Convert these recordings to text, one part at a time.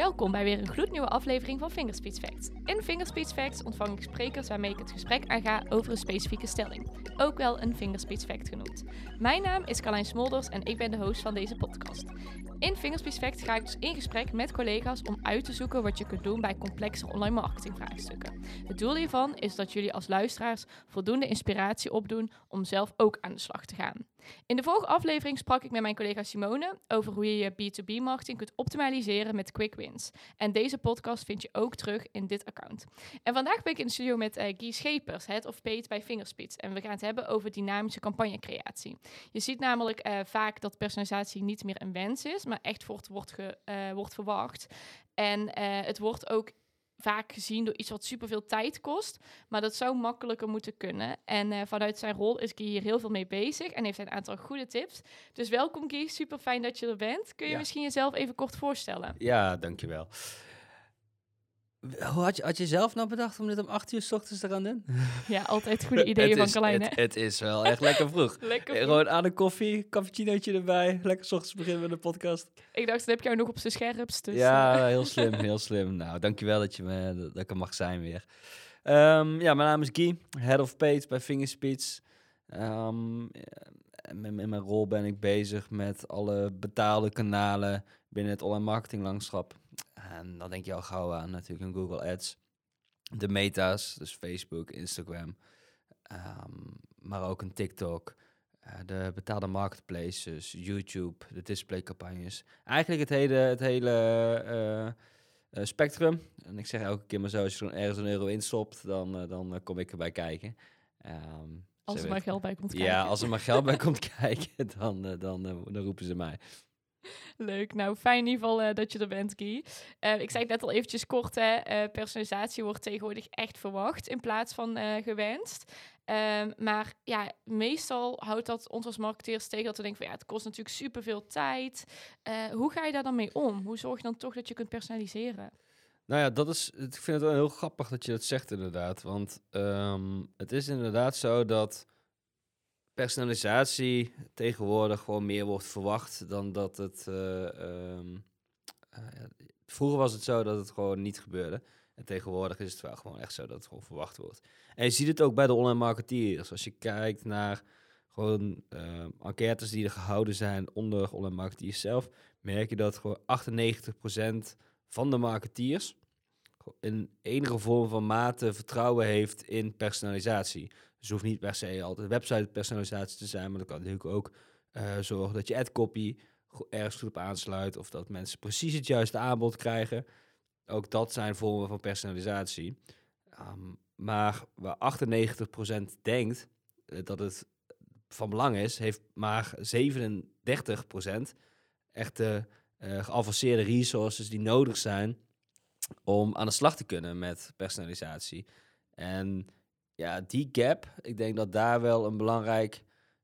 Welkom bij weer een gloednieuwe aflevering van Fingerspeech Facts. In Fingerspeech Facts ontvang ik sprekers waarmee ik het gesprek aanga over een specifieke stelling. Ook wel een Fingerspeech Fact genoemd. Mijn naam is Carlijn Smolders en ik ben de host van deze podcast. In Fingerspeech Facts ga ik dus in gesprek met collega's om uit te zoeken wat je kunt doen bij complexe online marketingvraagstukken. Het doel hiervan is dat jullie als luisteraars voldoende inspiratie opdoen om zelf ook aan de slag te gaan. In de vorige aflevering sprak ik met mijn collega Simone over hoe je je B2B marketing kunt optimaliseren met quick wins. En deze podcast vind je ook terug in dit account. En vandaag ben ik in de studio met uh, Guy Schepers, Head of Paid bij Fingerspeed. En we gaan het hebben over dynamische campagnecreatie. Je ziet namelijk uh, vaak dat personalisatie niet meer een wens is, maar echt wordt, ge, uh, wordt verwacht. En het wordt ook vaak gezien door iets wat superveel tijd kost. Maar dat zou makkelijker moeten kunnen. En uh, vanuit zijn rol is Guy hier heel veel mee bezig en heeft een aantal goede tips. Dus welkom Guy, super fijn dat je er bent. Kun je ja. misschien jezelf even kort voorstellen? Ja, dankjewel. Hoe had je, had je zelf nou bedacht om dit om acht uur s ochtends te gaan doen? Ja, altijd goede ideeën van Carlijn, het, het, is wel echt lekker vroeg. lekker vroeg. Gewoon aan de koffie, cappuccinootje erbij. Lekker s ochtends beginnen met de podcast. Ik dacht, dan heb je jou nog op zijn scherpst. Dus, ja, heel slim, heel slim. Nou, dankjewel dat, je me, dat ik er mag zijn weer. Um, ja, mijn naam is Guy, Head of Page bij Fingerspeech. Um, in mijn rol ben ik bezig met alle betaalde kanalen binnen het online marketing landschap. En dan denk je al gauw aan natuurlijk een Google Ads. De meta's, dus Facebook, Instagram. Um, maar ook een TikTok. Uh, de betaalde marketplaces, YouTube, de displaycampagnes. Eigenlijk het hele, het hele uh, uh, spectrum. En ik zeg elke keer maar zo, als je er ergens een euro instopt, dan, dan kom ik erbij kijken. Um, als er maar geld bij komt kijken. Ja, als er maar geld bij komt kijken, dan, dan, dan roepen ze mij. Leuk, nou fijn in ieder geval uh, dat je er bent, Guy. Uh, ik zei het net al eventjes kort, hè, uh, personalisatie wordt tegenwoordig echt verwacht in plaats van gewenst. Um, maar ja, meestal houdt dat ons als marketeers tegen dat we denken van ja, het kost natuurlijk superveel tijd. hoe ga je daar dan mee om? Hoe zorg je dan toch dat je kunt personaliseren? Nou ja, dat is, ik vind het wel heel grappig dat je dat zegt inderdaad. Want um, het is inderdaad zo dat personalisatie tegenwoordig gewoon meer wordt verwacht dan dat het. Uh, um, uh, vroeger was het zo dat het gewoon niet gebeurde. En tegenwoordig is het wel gewoon echt zo dat het gewoon verwacht wordt. En je ziet het ook bij de online marketeers. Als je kijkt naar gewoon uh, enquêtes die er gehouden zijn onder online marketeers zelf, merk je dat gewoon 98% van de marketeers in enige vorm van mate vertrouwen heeft in personalisatie. Dus hoeft niet per se altijd website personalisatie te zijn, maar dat kan natuurlijk ook uh, zorgen dat je ad copy ergens goed op aansluit of dat mensen precies het juiste aanbod krijgen. Ook dat zijn vormen van personalisatie. Um, maar waar 98% denkt uh, dat het van belang is, heeft maar 37% echte uh, geavanceerde resources die nodig zijn om aan de slag te kunnen met personalisatie. En ja, die gap, ik denk dat daar wel een belangrijk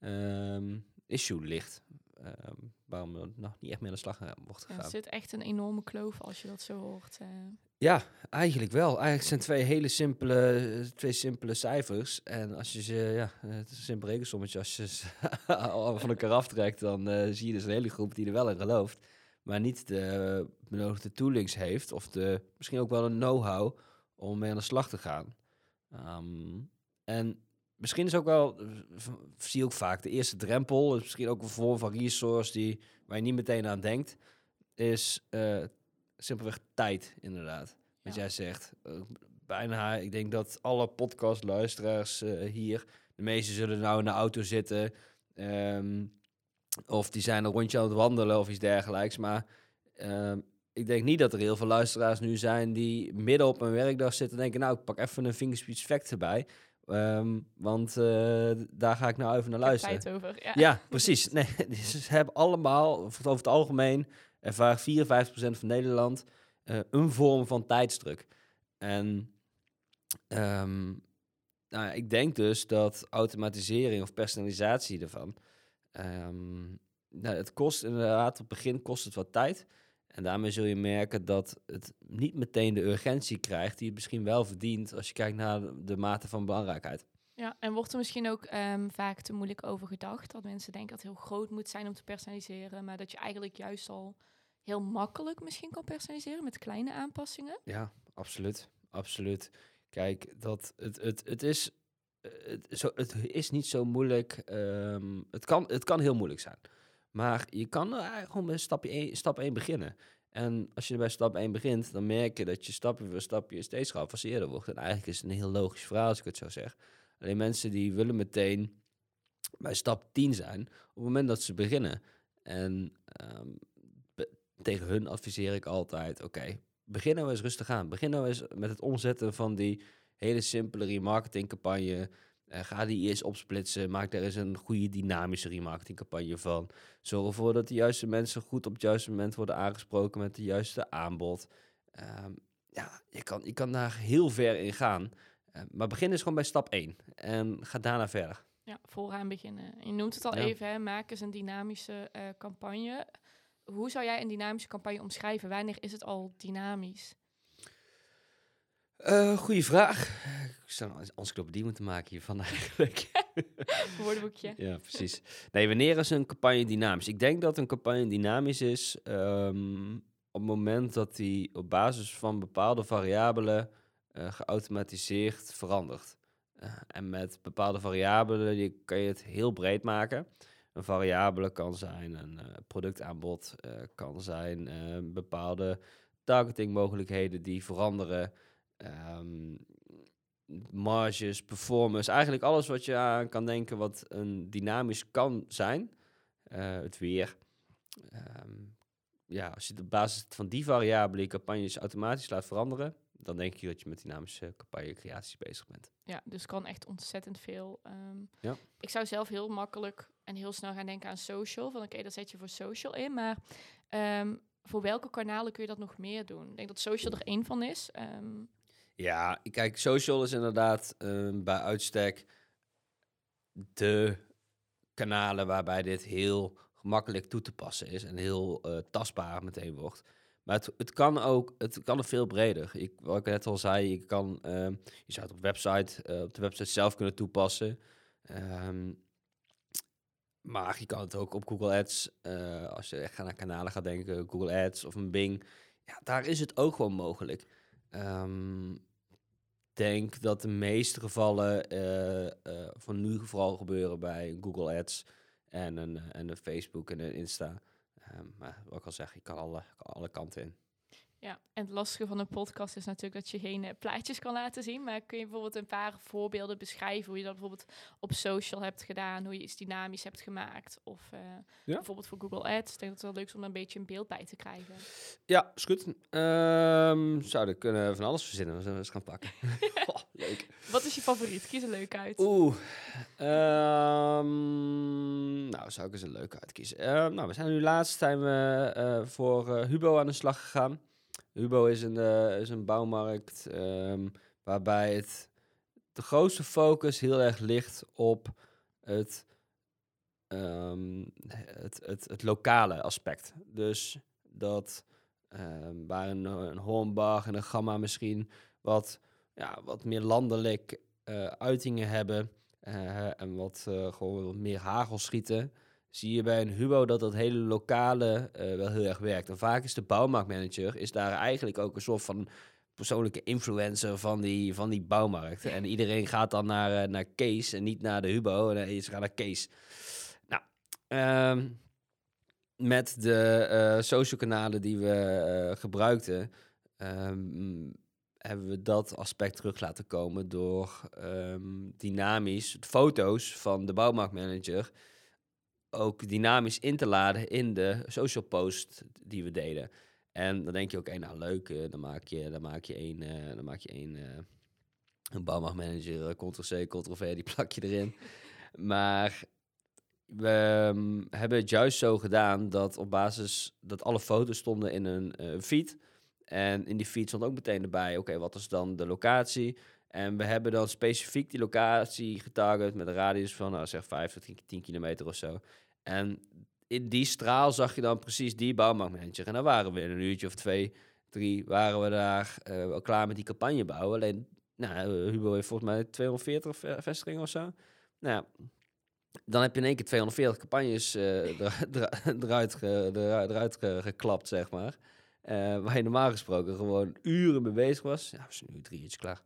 um, issue ligt. Um, waarom er nog niet echt meer aan de slag wordt gegaan. Ja, er zit echt een enorme kloof als je dat zo hoort. Uh. Ja, eigenlijk wel. Eigenlijk zijn twee hele simpele, twee simpele cijfers. En als je ze, ja, het is een simpel rekensommetje. Als je ze van elkaar aftrekt, dan uh, zie je dus een hele groep die er wel in gelooft. Maar niet de benodigde toolings heeft. Of de, misschien ook wel een know-how om mee aan de slag te gaan. Um, en misschien is ook wel, zie ook vaak, de eerste drempel, is misschien ook een vorm van resource die, waar je niet meteen aan denkt, is uh, simpelweg tijd, inderdaad. Wat ja. jij zegt. Uh, bijna, ik denk dat alle podcastluisteraars uh, hier, de meeste zullen nou in de auto zitten, um, of die zijn een rondje aan het wandelen of iets dergelijks. Maar um, ik denk niet dat er heel veel luisteraars nu zijn die midden op een werkdag zitten en denken, nou, ik pak even een fingerspeech fact erbij. Um, want uh, daar ga ik nou even naar luisteren. Tijd over, ja. ja, precies. Nee, ze hebben allemaal, over het algemeen, ervaart 54% van Nederland uh, een vorm van tijdsdruk. En um, nou, ik denk dus dat automatisering of personalisatie ervan, um, nou, het kost inderdaad, op het begin kost het wat tijd. En daarmee zul je merken dat het niet meteen de urgentie krijgt die het misschien wel verdient als je kijkt naar de mate van belangrijkheid. Ja, en wordt er misschien ook um, vaak te moeilijk over gedacht? Dat mensen denken dat het heel groot moet zijn om te personaliseren, maar dat je eigenlijk juist al heel makkelijk misschien kan personaliseren met kleine aanpassingen? Ja, absoluut. Absoluut. Kijk, dat het, het, het is. Het, zo, het is niet zo moeilijk. ehm, het, kan, het kan heel moeilijk zijn. Maar je kan er eigenlijk gewoon bij stapje 1, stap 1 beginnen. En als je bij stap 1 begint, dan merk je dat je stapje voor stapje steeds geavanceerder wordt. En eigenlijk is het een heel logisch verhaal als ik het zo zeg. Alleen mensen die willen meteen bij stap 10 zijn op het moment dat ze beginnen. En ehm, tegen hun adviseer ik altijd, oké, begin nou eens rustig aan. Begin nou eens met het omzetten van die hele simpele remarketingcampagne. Eh, ga die eerst opsplitsen. Maak daar eens een goede dynamische remarketingcampagne van. Zorg ervoor dat de juiste mensen goed op het juiste moment worden aangesproken met de juiste aanbod. Ehm, ja, je kan, je kan daar heel ver in gaan. Eh, maar begin eens gewoon bij stap 1 en ga daarna verder. Ja, vooraan beginnen. Je noemt het al Ja. even, hè, maak eens een dynamische eh, campagne. Hoe zou jij een dynamische campagne omschrijven? Wanneer is het al dynamisch? Eh goeie vraag. Ik zou een encyclopedie moeten maken hiervan eigenlijk. Woordenboekje. Ja, precies. Nee, wanneer is een campagne dynamisch? Ik denk dat een campagne dynamisch is ehm, op het moment dat die op basis van bepaalde variabelen eh, geautomatiseerd verandert. Eh, en met bepaalde variabelen die kan je het heel breed maken. Een variabele kan zijn een productaanbod, kan zijn bepaalde targetingmogelijkheden die veranderen. Ehm, marges, performance, eigenlijk alles wat je aan kan denken wat een dynamisch kan zijn. Eh, het weer. Ehm, ja, als je op basis van die variabelen je campagnes automatisch laat veranderen, dan denk ik dat je met dynamische campagnecreaties bezig bent. Ja, dus kan echt ontzettend veel. ehm. Ja. Ik zou zelf heel makkelijk en heel snel gaan denken aan social. Van oké, dat zet je voor social in. Maar voor welke kanalen kun je dat nog meer doen? Ik denk dat social er één van is. Ja, kijk, social is inderdaad ehm, bij uitstek de kanalen waarbij dit heel gemakkelijk toe te passen is en heel eh, tastbaar meteen wordt. Maar het, het kan ook, het kan veel breder. Ik, wat ik net al zei, je, kan, ehm, je zou het op, website, eh, op de website zelf kunnen toepassen. Ehm, maar je kan het ook op Google Ads, eh, als je echt naar kanalen gaat denken, Google Ads of een Bing. Ja, daar is het ook gewoon mogelijk. Ehm, denk dat de meeste gevallen eh, eh, van nu vooral gebeuren bij Google Ads en een, en een Facebook en een Insta. Ehm, maar wat ik al zeg, je kan alle, alle kanten in. Ja, en het lastige van een podcast is natuurlijk dat je geen eh, plaatjes kan laten zien. Maar kun je bijvoorbeeld een paar voorbeelden beschrijven hoe je dat bijvoorbeeld op social hebt gedaan, hoe je iets dynamisch hebt gemaakt? Of eh, bijvoorbeeld voor Google Ads. Ik denk dat het wel leuk is om er een beetje een beeld bij te krijgen. Ja, is goed. Ehm zouden kunnen van alles verzinnen. We zullen eens gaan pakken. Oh, leuk. Wat is je favoriet? Kies er leuk uit. Oeh. Ehm, nou, zou ik eens een leuke uitkiezen. Ehm, nou, we zijn nu laatst zijn we, eh, voor Hubo aan de slag gegaan. Hubo is een, eh, is een bouwmarkt ehm, waarbij het de grootste focus heel erg ligt op het, ehm, het, het, het lokale aspect. Dus dat ehm, waar een, een Hornbach en een Gamma misschien wat, ja, wat meer landelijk eh, uitingen hebben eh, en wat gewoon wat meer hagel schieten, zie je bij een Hubo dat dat hele lokale eh, wel heel erg werkt. En vaak is de bouwmarktmanager is daar eigenlijk ook een soort van persoonlijke influencer van die, van die bouwmarkt. En iedereen gaat dan naar, eh, naar Kees en niet naar de Hubo. Nee, ze gaan naar Kees. Nou, ehm, met de eh, social kanalen die we eh, gebruikten, ehm, hebben we dat aspect terug laten komen door ehm, dynamisch foto's van de bouwmarktmanager ook dynamisch in te laden in de social post die we deden. En dan denk je ook, oké, nou leuk, eh, dan maak je, dan maak je één, eh, dan maak je één, eh, een bouwmarktmanager, eh, Ctrl-C, Ctrl-V, die plak je erin. maar we ehm, hebben het juist zo gedaan dat op basis dat alle foto's stonden in een eh, feed. En in die feed stond ook meteen erbij, oké, wat is dan de locatie? En we hebben dan specifiek die locatie getarget met een radius van, nou, zeg 5 tot 10 10 kilometer of zo. En in die straal zag je dan precies die bouwmarktmanager. En dan waren we in een uurtje of twee, drie, waren we daar eh, wel klaar met die campagne bouwen. Alleen, nou, eh, Hubo heeft volgens mij 240 ve- vestigingen of zo. Nou dan heb je in één keer 240 campagnes eh, er- eruit, eruit, eruit ge- geklapt, zeg maar. Eh, waar je normaal gesproken gewoon uren mee bezig was. Ja, was nu drie uurtjes klaar.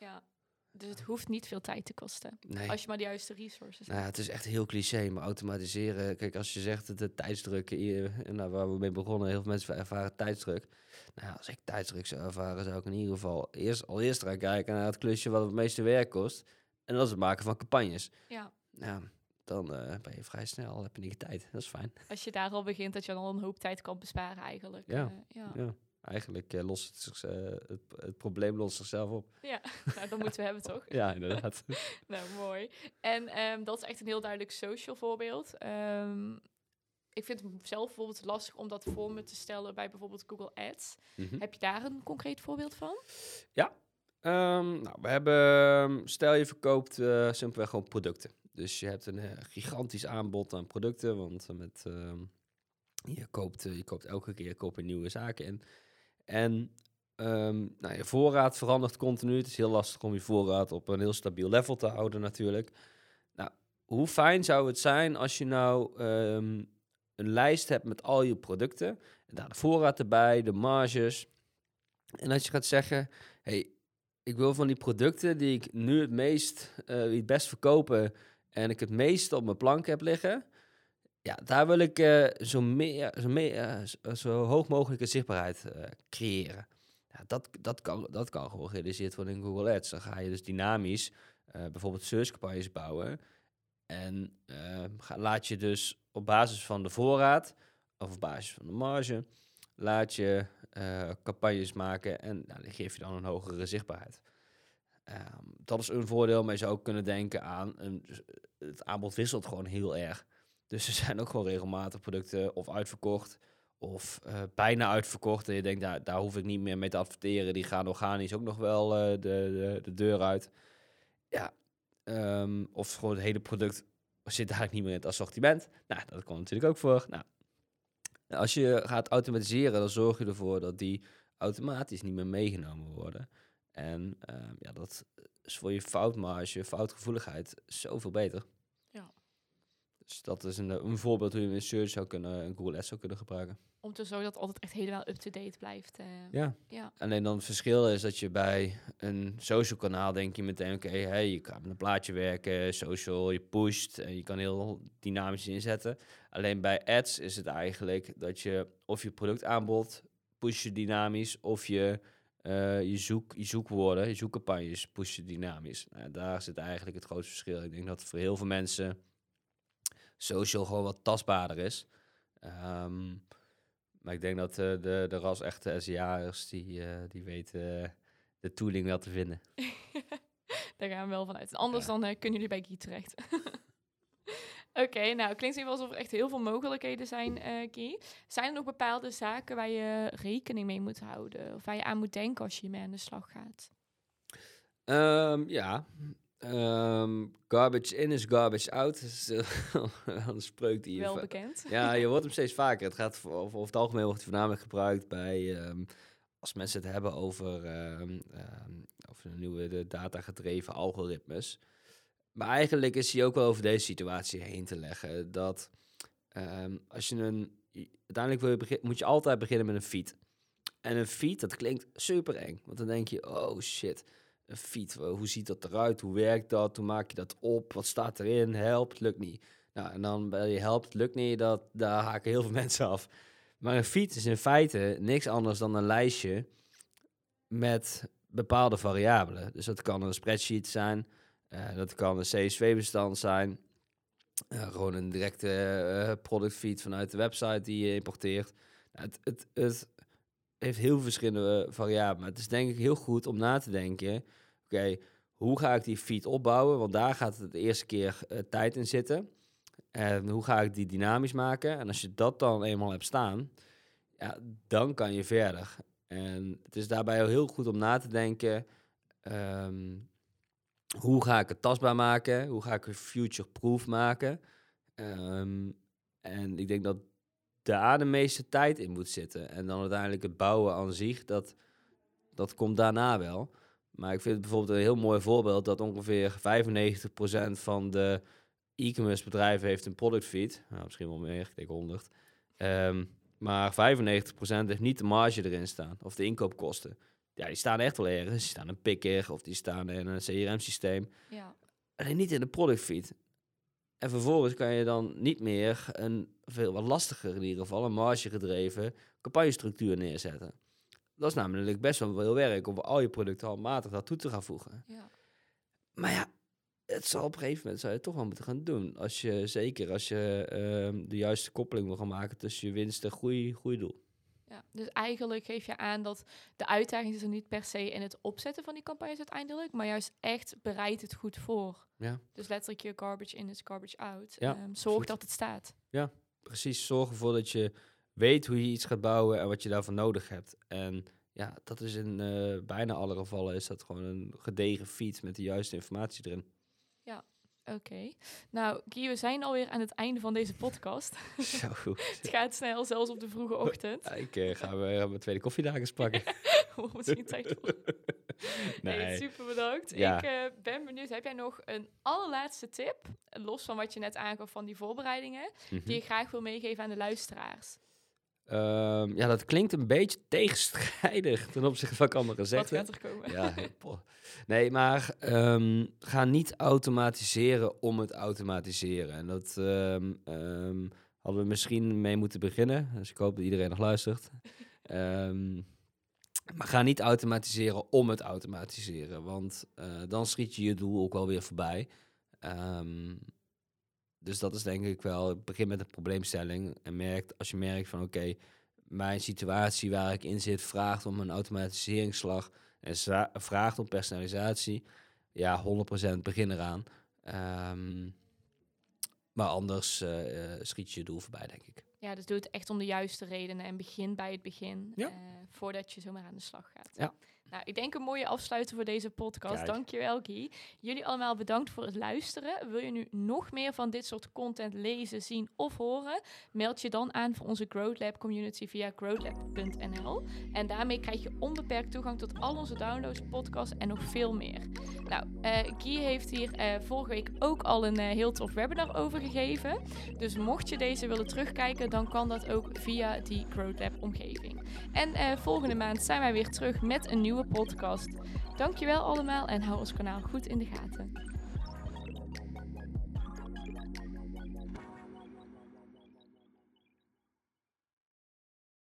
Ja. Dus het hoeft niet veel tijd te kosten. Nee. Als je maar de juiste resources Nou, ja, hebt. het is echt heel cliché, maar automatiseren. Kijk, als je zegt dat de tijdsdruk, nou, waar we mee begonnen, heel veel mensen ervaren tijdsdruk. Nou, als ik tijdsdruk zou ervaren, zou ik in ieder geval eerst, al eerst eraan kijken naar het klusje wat het meeste werk kost. En dat is het maken van campagnes. Ja. Nou, dan eh, ben je vrij snel, heb je niet tijd. Dat is fijn. Als je daar al begint, dat je dan al een hoop tijd kan besparen eigenlijk. Ja. Eh, ja. Ja. Eigenlijk eh, lost het, eh, het, het probleem lost zichzelf op. ja. nou, dat moeten we hebben toch? Ja, inderdaad. Nou, mooi. En ehm, dat is echt een heel duidelijk social voorbeeld. Ehm, ik vind het zelf bijvoorbeeld lastig om dat voor me te stellen bij bijvoorbeeld Google Ads. Mhm. Heb je daar een concreet voorbeeld van? Ehm, nou, we hebben, stel je verkoopt eh, simpelweg gewoon producten. Dus je hebt een eh, gigantisch aanbod aan producten, want met, je, koopt, je koopt elke keer koop nieuwe zaken in. En ehm, nou, je voorraad verandert continu. Het is heel lastig om je voorraad op een heel stabiel level te houden natuurlijk. Nou, hoe fijn zou het zijn als je nou ehm, een lijst hebt met al je producten. En daar de voorraad erbij, de marges. En dat je gaat zeggen, hey, ik wil van die producten die ik nu het meest, die het best verkopen en ik het meest op mijn plank heb liggen, ja, daar wil ik eh, zo, meer, zo, meer, eh, zo- zo hoog mogelijke zichtbaarheid eh, creëren. Ja, dat, dat, kan, dat kan gewoon gerealiseerd worden in Google Ads. Dan ga je dus dynamisch eh, bijvoorbeeld searchcampagnes bouwen. En eh, laat je dus op basis van de voorraad of op basis van de marge, laat je eh, campagnes maken en nou, die geef je dan een hogere zichtbaarheid. Ehm, dat is een voordeel, maar je zou ook kunnen denken aan een, het aanbod wisselt gewoon heel erg. Dus er zijn ook gewoon regelmatig producten of uitverkocht of eh, bijna uitverkocht. En je denkt, daar, daar hoef ik niet meer mee te adverteren. Die gaan organisch ook nog wel eh, de, de, de deur uit. Ja, ehm, of gewoon het hele product zit eigenlijk niet meer in het assortiment. Nou, dat komt natuurlijk ook voor. Nou, als je gaat automatiseren, dan zorg je ervoor dat die automatisch niet meer meegenomen worden. En ehm, ja, dat is voor je foutmarge, foutgevoeligheid zoveel beter. Dus dat is een, een voorbeeld hoe je in search zou kunnen, en Google Ads zou kunnen gebruiken. Om te zorgen dat het altijd echt helemaal up-to-date blijft. eh. Ja. ja. Alleen dan het verschil is dat je bij een social kanaal denk je meteen, oké, hey, je kan met een plaatje werken, social, je pusht en je kan heel dynamisch inzetten. Alleen bij ads is het eigenlijk dat je of je productaanbod push je dynamisch of je, eh, je, zoek, je zoekwoorden, je zoekcampagnes push je dynamisch. Nou, daar zit eigenlijk het grootste verschil. Ik denk dat voor heel veel mensen social gewoon wat tastbaarder is. Ehm, maar ik denk dat eh, de, de ras echte SEA'ers, die, eh, die weten eh, de tooling wel te vinden. Daar gaan we wel vanuit. Anders Ja. dan kunnen jullie bij Guy terecht. Oké, nou klinkt in ieder geval alsof er echt heel veel mogelijkheden zijn, eh Guy. Zijn er nog bepaalde zaken waar je rekening mee moet houden? Of waar je aan moet denken als je hiermee aan de slag gaat? Ehm, ja, Ehm, garbage in is garbage out. Dat is eh, een spreuk die je... Wel bekend. Ja, je hoort hem steeds vaker. Het gaat over, het algemeen wordt hij voornamelijk gebruikt bij... ehm, als mensen het hebben over, ehm, over de nieuwe de data-gedreven algoritmes. Maar eigenlijk is hij ook wel over deze situatie heen te leggen. Dat als je een... Uiteindelijk wil je begin- moet je altijd beginnen met een feed. En een feed, dat klinkt super eng. Want dan denk je, oh shit, feed, hoe ziet dat eruit? Hoe werkt dat? Hoe maak je dat op? Wat staat erin? Help, het lukt niet. Nou, en dan bij je helpt, lukt niet, dat, daar haken heel veel mensen af. Maar een feed is in feite niks anders dan een lijstje met bepaalde variabelen. Dus dat kan een spreadsheet zijn, eh, dat kan een CSV-bestand zijn, eh, gewoon een directe eh, product feed vanuit de website die je importeert. Nou, het, het, het heeft heel veel verschillende variabelen. Maar het is denk ik heel goed om na te denken, oké, hoe ga ik die feed opbouwen? Want daar gaat het de eerste keer eh, tijd in zitten. En hoe ga ik die dynamisch maken? En als je dat dan eenmaal hebt staan, ja, dan kan je verder. En het is daarbij heel goed om na te denken, ehm, hoe ga ik het tastbaar maken? Hoe ga ik het future-proof maken? Ehm, en ik denk dat daar de meeste tijd in moet zitten. En dan uiteindelijk het bouwen aan zich, dat, dat komt daarna wel. Maar ik vind het bijvoorbeeld een heel mooi voorbeeld dat ongeveer 95% van de e-commerce bedrijf heeft een product feed, nou, misschien wel meer, ik denk 100. Ehm, maar 95% heeft niet de marge erin staan, of de inkoopkosten. Ja, die staan echt wel ergens. Die staan in een picker of die staan in een CRM-systeem. Ja. Alleen niet in de product feed. En vervolgens kan je dan niet meer een veel wat lastiger in ieder geval, een marge gedreven campagnestructuur neerzetten. Dat is namelijk best wel veel werk om al je producten handmatig daartoe te gaan voegen. ja. Maar ja, het zal op een gegeven moment zou je het toch wel moeten gaan doen. Als je, zeker als je ehm, de juiste koppeling wil gaan maken tussen je winst en groei, groeidoel. Ja, dus eigenlijk geef je aan dat de uitdaging is er niet per se in het opzetten van die campagnes uiteindelijk, maar juist echt bereid het goed voor. Ja. Dus letterlijk je garbage in is garbage out. Ja, Ehm, zorg dat het staat. Precies, zorg ervoor dat je weet hoe je iets gaat bouwen en wat je daarvoor nodig hebt. En ja, dat is in eh, bijna alle gevallen is dat gewoon een gedegen feed met de juiste informatie erin. Oké. Nou, Guy, we zijn alweer aan het einde van deze podcast. Zo goed. het gaat snel, zelfs op de vroege ochtend. Ja, ik eh, ga weer mijn tweede koffiedag eens pakken. Misschien tijd voor. Nee. nee. super bedankt. Ja. Ik eh, ben benieuwd, heb jij nog een allerlaatste tip, los van wat je net aangaf van die voorbereidingen, Mhm. die je graag wil meegeven aan de luisteraars? Ehm, ja, dat klinkt een beetje tegenstrijdig ten opzichte van wat ik allemaal gezegd wat heb. er? Ja, nee, maar ehm, ga niet automatiseren om het automatiseren. En dat ehm, hadden we misschien mee moeten beginnen. Dus ik hoop dat iedereen nog luistert. Maar ga niet automatiseren om het automatiseren. Want eh, dan schiet je je doel ook wel weer voorbij. Dus dat is denk ik wel, begin met een probleemstelling. En merkt, als je merkt van oké, mijn situatie waar ik in zit vraagt om een automatiseringsslag en vraagt om personalisatie. Ja, 100% begin eraan. Ehm, maar anders eh, eh, schiet je je doel voorbij, denk ik. Ja, dus doe het echt om de juiste redenen en begin bij het begin, Ja. eh, voordat je zomaar aan de slag gaat. Ja. Nou, ik denk een mooie afsluiter voor deze podcast. Kijk. Dankjewel, Guy. Jullie allemaal bedankt voor het luisteren. Wil je nu nog meer van dit soort content lezen, zien of horen? Meld je dan aan voor onze Growth Lab community via growthlab.nl. En daarmee krijg je onbeperkt toegang tot al onze downloads, podcasts en nog veel meer. Nou, eh Guy heeft hier eh, vorige week ook al een eh, heel tof webinar over gegeven. Dus mocht je deze willen terugkijken, dan kan dat ook via die Growth Lab omgeving. En volgende maand zijn wij weer terug met een nieuwe podcast. Dankjewel allemaal en hou ons kanaal goed in de gaten.